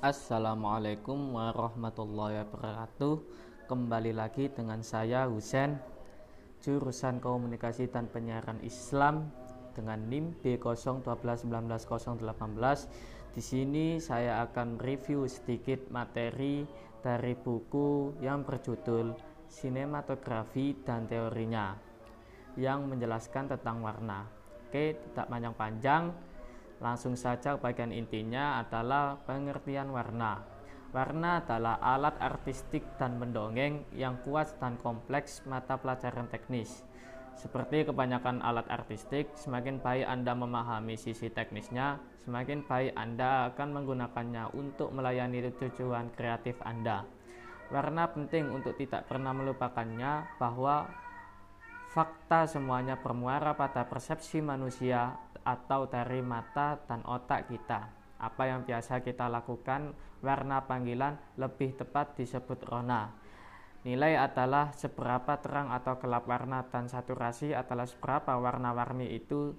Assalamualaikum warahmatullahi wabarakatuh. Kembali lagi dengan saya Husen Jurusan Komunikasi dan Penyiaran Islam Dengan NIM B01219018 Di sini saya akan review sedikit materi dari buku yang berjudul Sinematografi dan Teorinya Yang menjelaskan tentang warna. Oke, tidak panjang-panjang Langsung saja bagian intinya adalah pengertian warna. Warna adalah alat artistik dan mendongeng yang kuat dan kompleks mata pelajaran teknis. Seperti kebanyakan alat artistik, semakin baik Anda memahami sisi teknisnya, semakin baik Anda akan menggunakannya untuk melayani tujuan kreatif Anda. Warna penting untuk tidak pernah melupakannya bahwa fakta semuanya bermuara pada persepsi manusia atau dari mata dan otak kita. Apa yang biasa kita lakukan, warna panggilan lebih tepat disebut rona. Nilai adalah seberapa terang atau gelap warna dan saturasi adalah seberapa warna-warni itu.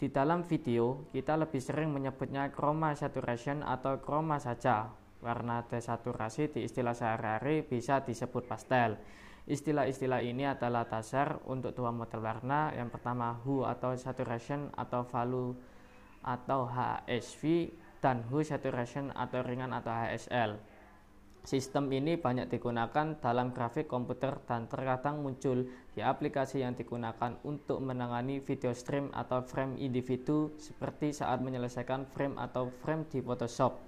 Di dalam video, kita lebih sering menyebutnya chroma saturation atau chroma saja. Warna desaturasi di istilah sehari-hari bisa disebut pastel. Istilah-istilah ini adalah dasar untuk dua model warna. Yang pertama hue atau saturation atau value atau HSV dan hue saturation atau ringan atau HSL. Sistem ini banyak digunakan dalam grafik komputer dan terkadang muncul di aplikasi yang digunakan untuk menangani video stream atau frame individu seperti saat menyelesaikan frame atau frame di Photoshop.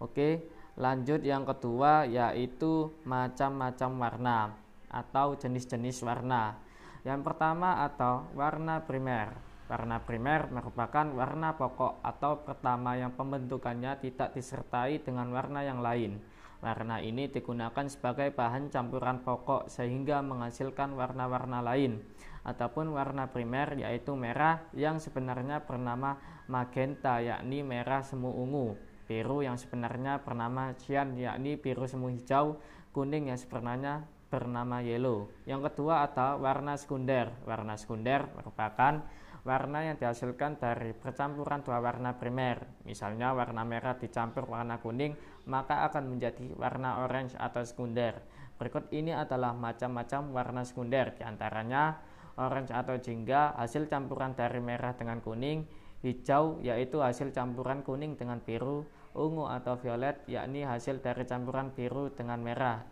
Oke, lanjut yang kedua yaitu macam-macam warna atau jenis-jenis warna. Yang pertama atau warna primer. Warna primer merupakan warna pokok atau pertama yang pembentukannya tidak disertai dengan warna yang lain. Warna ini digunakan sebagai bahan campuran pokok sehingga menghasilkan warna-warna lain. Ataupun warna primer yaitu merah yang sebenarnya bernama magenta yakni merah semu ungu. Biru yang sebenarnya bernama cyan yakni biru semu hijau. Kuning yang sebenarnya bernama yellow. Yang kedua ada warna sekunder. Warna sekunder merupakan warna yang dihasilkan dari percampuran dua warna primer. Misalnya warna merah dicampur warna kuning, maka akan menjadi warna orange atau sekunder. Berikut ini adalah macam-macam warna sekunder, di antaranya orange atau jingga hasil campuran dari merah dengan kuning, hijau yaitu hasil campuran kuning dengan biru, ungu atau violet yakni hasil dari campuran biru dengan merah,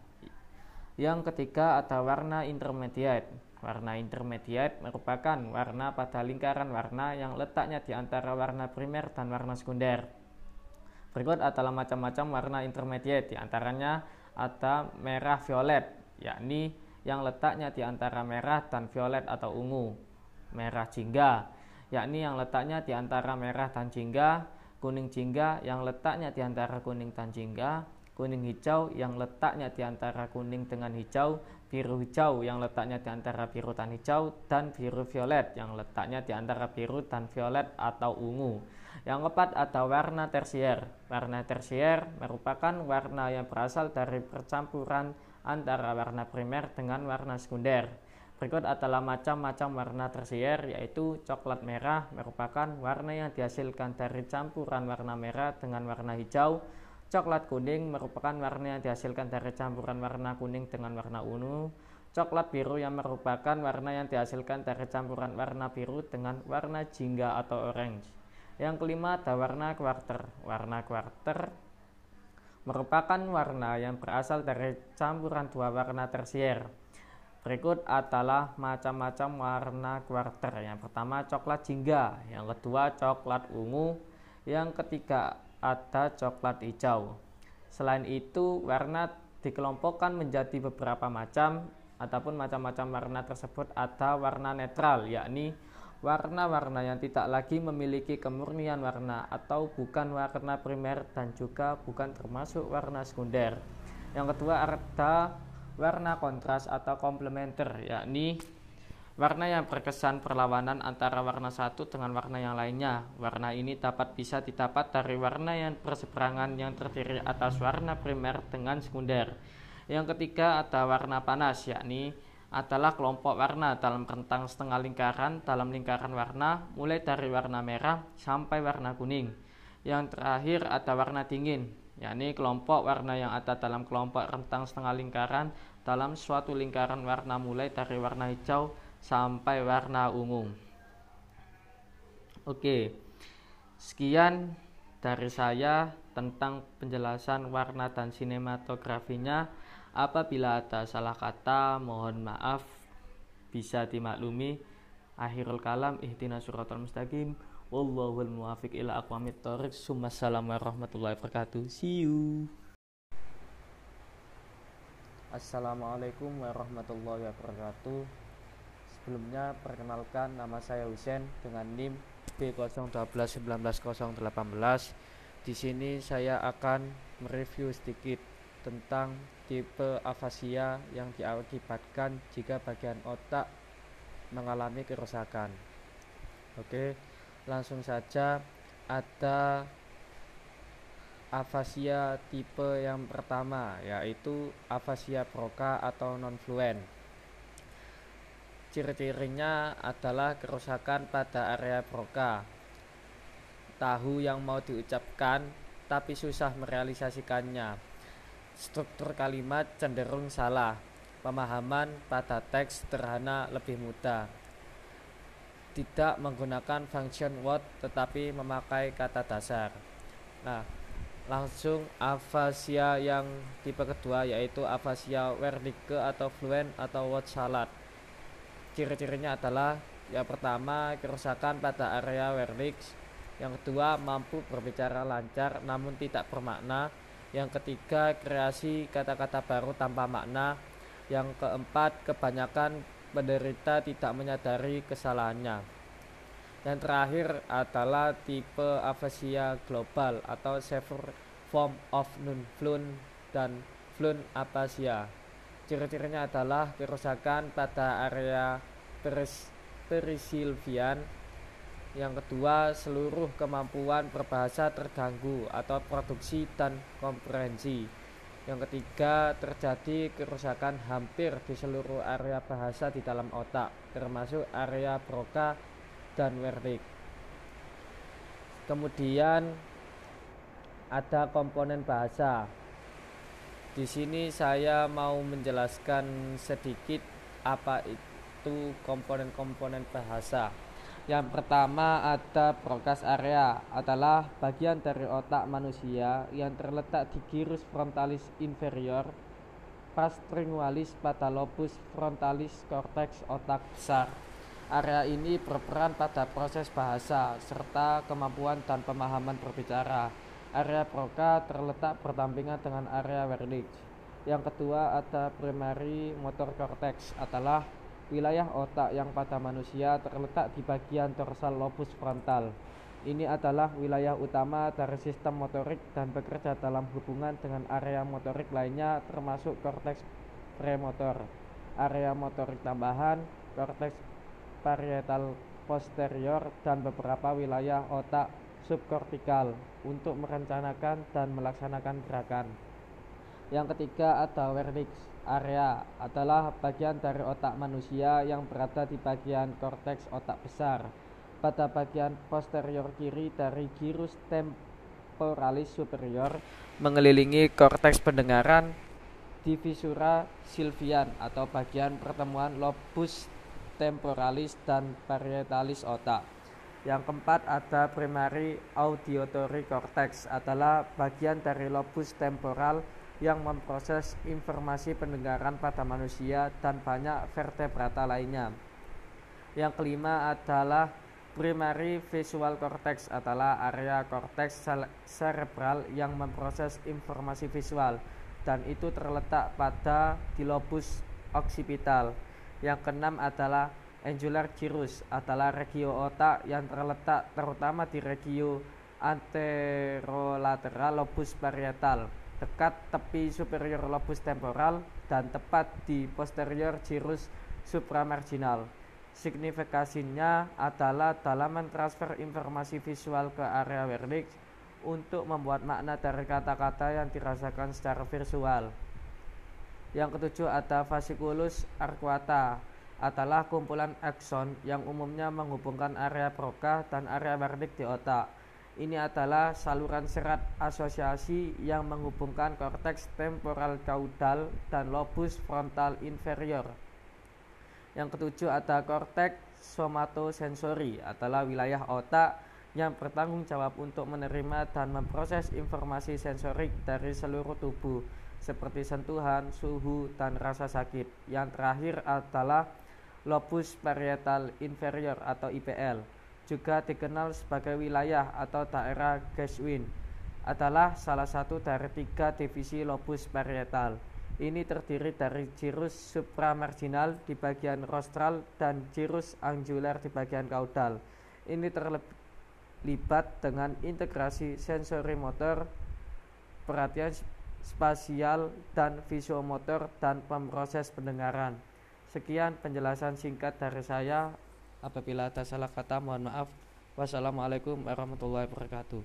yang ketiga ada warna intermediate. Warna intermediate merupakan warna pada lingkaran warna yang letaknya di antara warna primer dan warna sekunder. Berikut adalah macam-macam warna intermediate, di antaranya ada merah violet, yakni yang letaknya di antara merah dan violet atau ungu. Merah jingga, yakni yang letaknya di antara merah dan jingga. Kuning jingga yang letaknya di antara kuning dan jingga kuning hijau yang letaknya di antara kuning dengan hijau, biru hijau yang letaknya di antara biru dan hijau, dan biru violet yang letaknya di antara biru dan violet atau ungu. Yang keempat ada warna tersier. Warna tersier merupakan warna yang berasal dari percampuran antara warna primer dengan warna sekunder. Berikut adalah macam-macam warna tersier yaitu coklat merah merupakan warna yang dihasilkan dari campuran warna merah dengan warna hijau, Coklat kuning merupakan warna yang dihasilkan dari campuran warna kuning dengan warna ungu. Coklat biru yang merupakan warna yang dihasilkan dari campuran warna biru dengan warna jingga atau orange. Yang kelima ada warna quarter. Warna quarter merupakan warna yang berasal dari campuran dua warna tersier. Berikut adalah macam-macam warna quarter. Yang pertama coklat jingga, yang kedua coklat ungu, yang ketiga ada coklat hijau. Selain itu, warna dikelompokkan menjadi beberapa macam ataupun macam-macam warna tersebut ada warna netral yakni warna-warna yang tidak lagi memiliki kemurnian warna atau bukan warna primer dan juga bukan termasuk warna sekunder. Yang kedua ada warna kontras atau komplementer yakni Warna yang berkesan perlawanan antara warna satu dengan warna yang lainnya. Warna ini dapat bisa didapat dari warna yang berseberangan yang terdiri atas warna primer dengan sekunder. Yang ketiga ada warna panas, yakni adalah kelompok warna dalam rentang setengah lingkaran dalam lingkaran warna mulai dari warna merah sampai warna kuning. Yang terakhir ada warna dingin, yakni kelompok warna yang ada dalam kelompok rentang setengah lingkaran dalam suatu lingkaran warna mulai dari warna hijau sampai warna ungu. Oke, sekian dari saya tentang penjelasan warna dan sinematografinya. Apabila ada salah kata, mohon maaf, bisa dimaklumi. Akhirul kalam, ihtina suratul mustaqim. Wallahul muwafiq ila aqwamit thoriq. Assalamualaikum warahmatullahi wabarakatuh. See you. Assalamualaikum warahmatullahi wabarakatuh. Sebelumnya perkenalkan nama saya Husen dengan NIM B01219018. Di sini saya akan mereview sedikit tentang tipe afasia yang diakibatkan jika bagian otak mengalami kerusakan. Oke, langsung saja ada afasia tipe yang pertama yaitu afasia Broca atau non fluent Ciri-cirinya adalah kerusakan pada area broca. Tahu yang mau diucapkan tapi susah merealisasikannya. Struktur kalimat cenderung salah. Pemahaman pada teks sederhana lebih mudah. Tidak menggunakan function word tetapi memakai kata dasar. Nah, langsung afasia yang tipe kedua yaitu afasia Wernicke atau fluent atau word salad ciri-cirinya adalah yang pertama kerusakan pada area Wernicke yang kedua mampu berbicara lancar namun tidak bermakna. Yang ketiga kreasi kata-kata baru tanpa makna. Yang keempat kebanyakan penderita tidak menyadari kesalahannya. Yang terakhir adalah tipe afasia global atau severe form of non-fluent dan fluent apasia Ciri-cirinya adalah kerusakan pada area peris, perisilvian. Yang kedua, seluruh kemampuan berbahasa terganggu atau produksi dan komprehensi. Yang ketiga, terjadi kerusakan hampir di seluruh area bahasa di dalam otak, termasuk area Broca dan Wernicke. Kemudian ada komponen bahasa di sini saya mau menjelaskan sedikit apa itu komponen-komponen bahasa. Yang pertama ada brokas area adalah bagian dari otak manusia yang terletak di gyrus frontalis inferior, pastringualis lobus frontalis cortex otak besar. Area ini berperan pada proses bahasa serta kemampuan dan pemahaman berbicara. Area Broca terletak berdampingan dengan area Wernicke. Yang kedua ada primary motor cortex adalah wilayah otak yang pada manusia terletak di bagian dorsal lobus frontal. Ini adalah wilayah utama dari sistem motorik dan bekerja dalam hubungan dengan area motorik lainnya termasuk korteks premotor, area motorik tambahan, korteks parietal posterior dan beberapa wilayah otak subkortikal untuk merencanakan dan melaksanakan gerakan. Yang ketiga ada Wernicke area adalah bagian dari otak manusia yang berada di bagian korteks otak besar pada bagian posterior kiri dari gyrus temporalis superior mengelilingi korteks pendengaran divisura silvian atau bagian pertemuan lobus temporalis dan parietalis otak. Yang keempat ada primary auditory cortex adalah bagian dari lobus temporal yang memproses informasi pendengaran pada manusia dan banyak vertebrata lainnya. Yang kelima adalah primary visual cortex adalah area korteks cerebral yang memproses informasi visual dan itu terletak pada di lobus occipital. Yang keenam adalah Angular gyrus adalah regio otak yang terletak terutama di regio anterolateral lobus parietal, dekat tepi superior lobus temporal dan tepat di posterior gyrus supramarginal. Signifikasinya adalah dalam mentransfer informasi visual ke area Wernicke untuk membuat makna dari kata-kata yang dirasakan secara visual. Yang ketujuh ada fasciculus arcuata adalah kumpulan akson yang umumnya menghubungkan area Broca dan area Wernicke di otak. Ini adalah saluran serat asosiasi yang menghubungkan korteks temporal caudal dan lobus frontal inferior. Yang ketujuh ada korteks somatosensori adalah wilayah otak yang bertanggung jawab untuk menerima dan memproses informasi sensorik dari seluruh tubuh seperti sentuhan, suhu, dan rasa sakit. Yang terakhir adalah lobus parietal inferior atau IPL juga dikenal sebagai wilayah atau daerah Geschwin, adalah salah satu dari tiga divisi lobus parietal. Ini terdiri dari girus supramarginal di bagian rostral dan girus angular di bagian kaudal. Ini terlibat dengan integrasi sensori motor, perhatian spasial dan visiomotor dan pemroses pendengaran. Sekian penjelasan singkat dari saya. Apabila ada salah kata mohon maaf. Wassalamualaikum warahmatullahi wabarakatuh.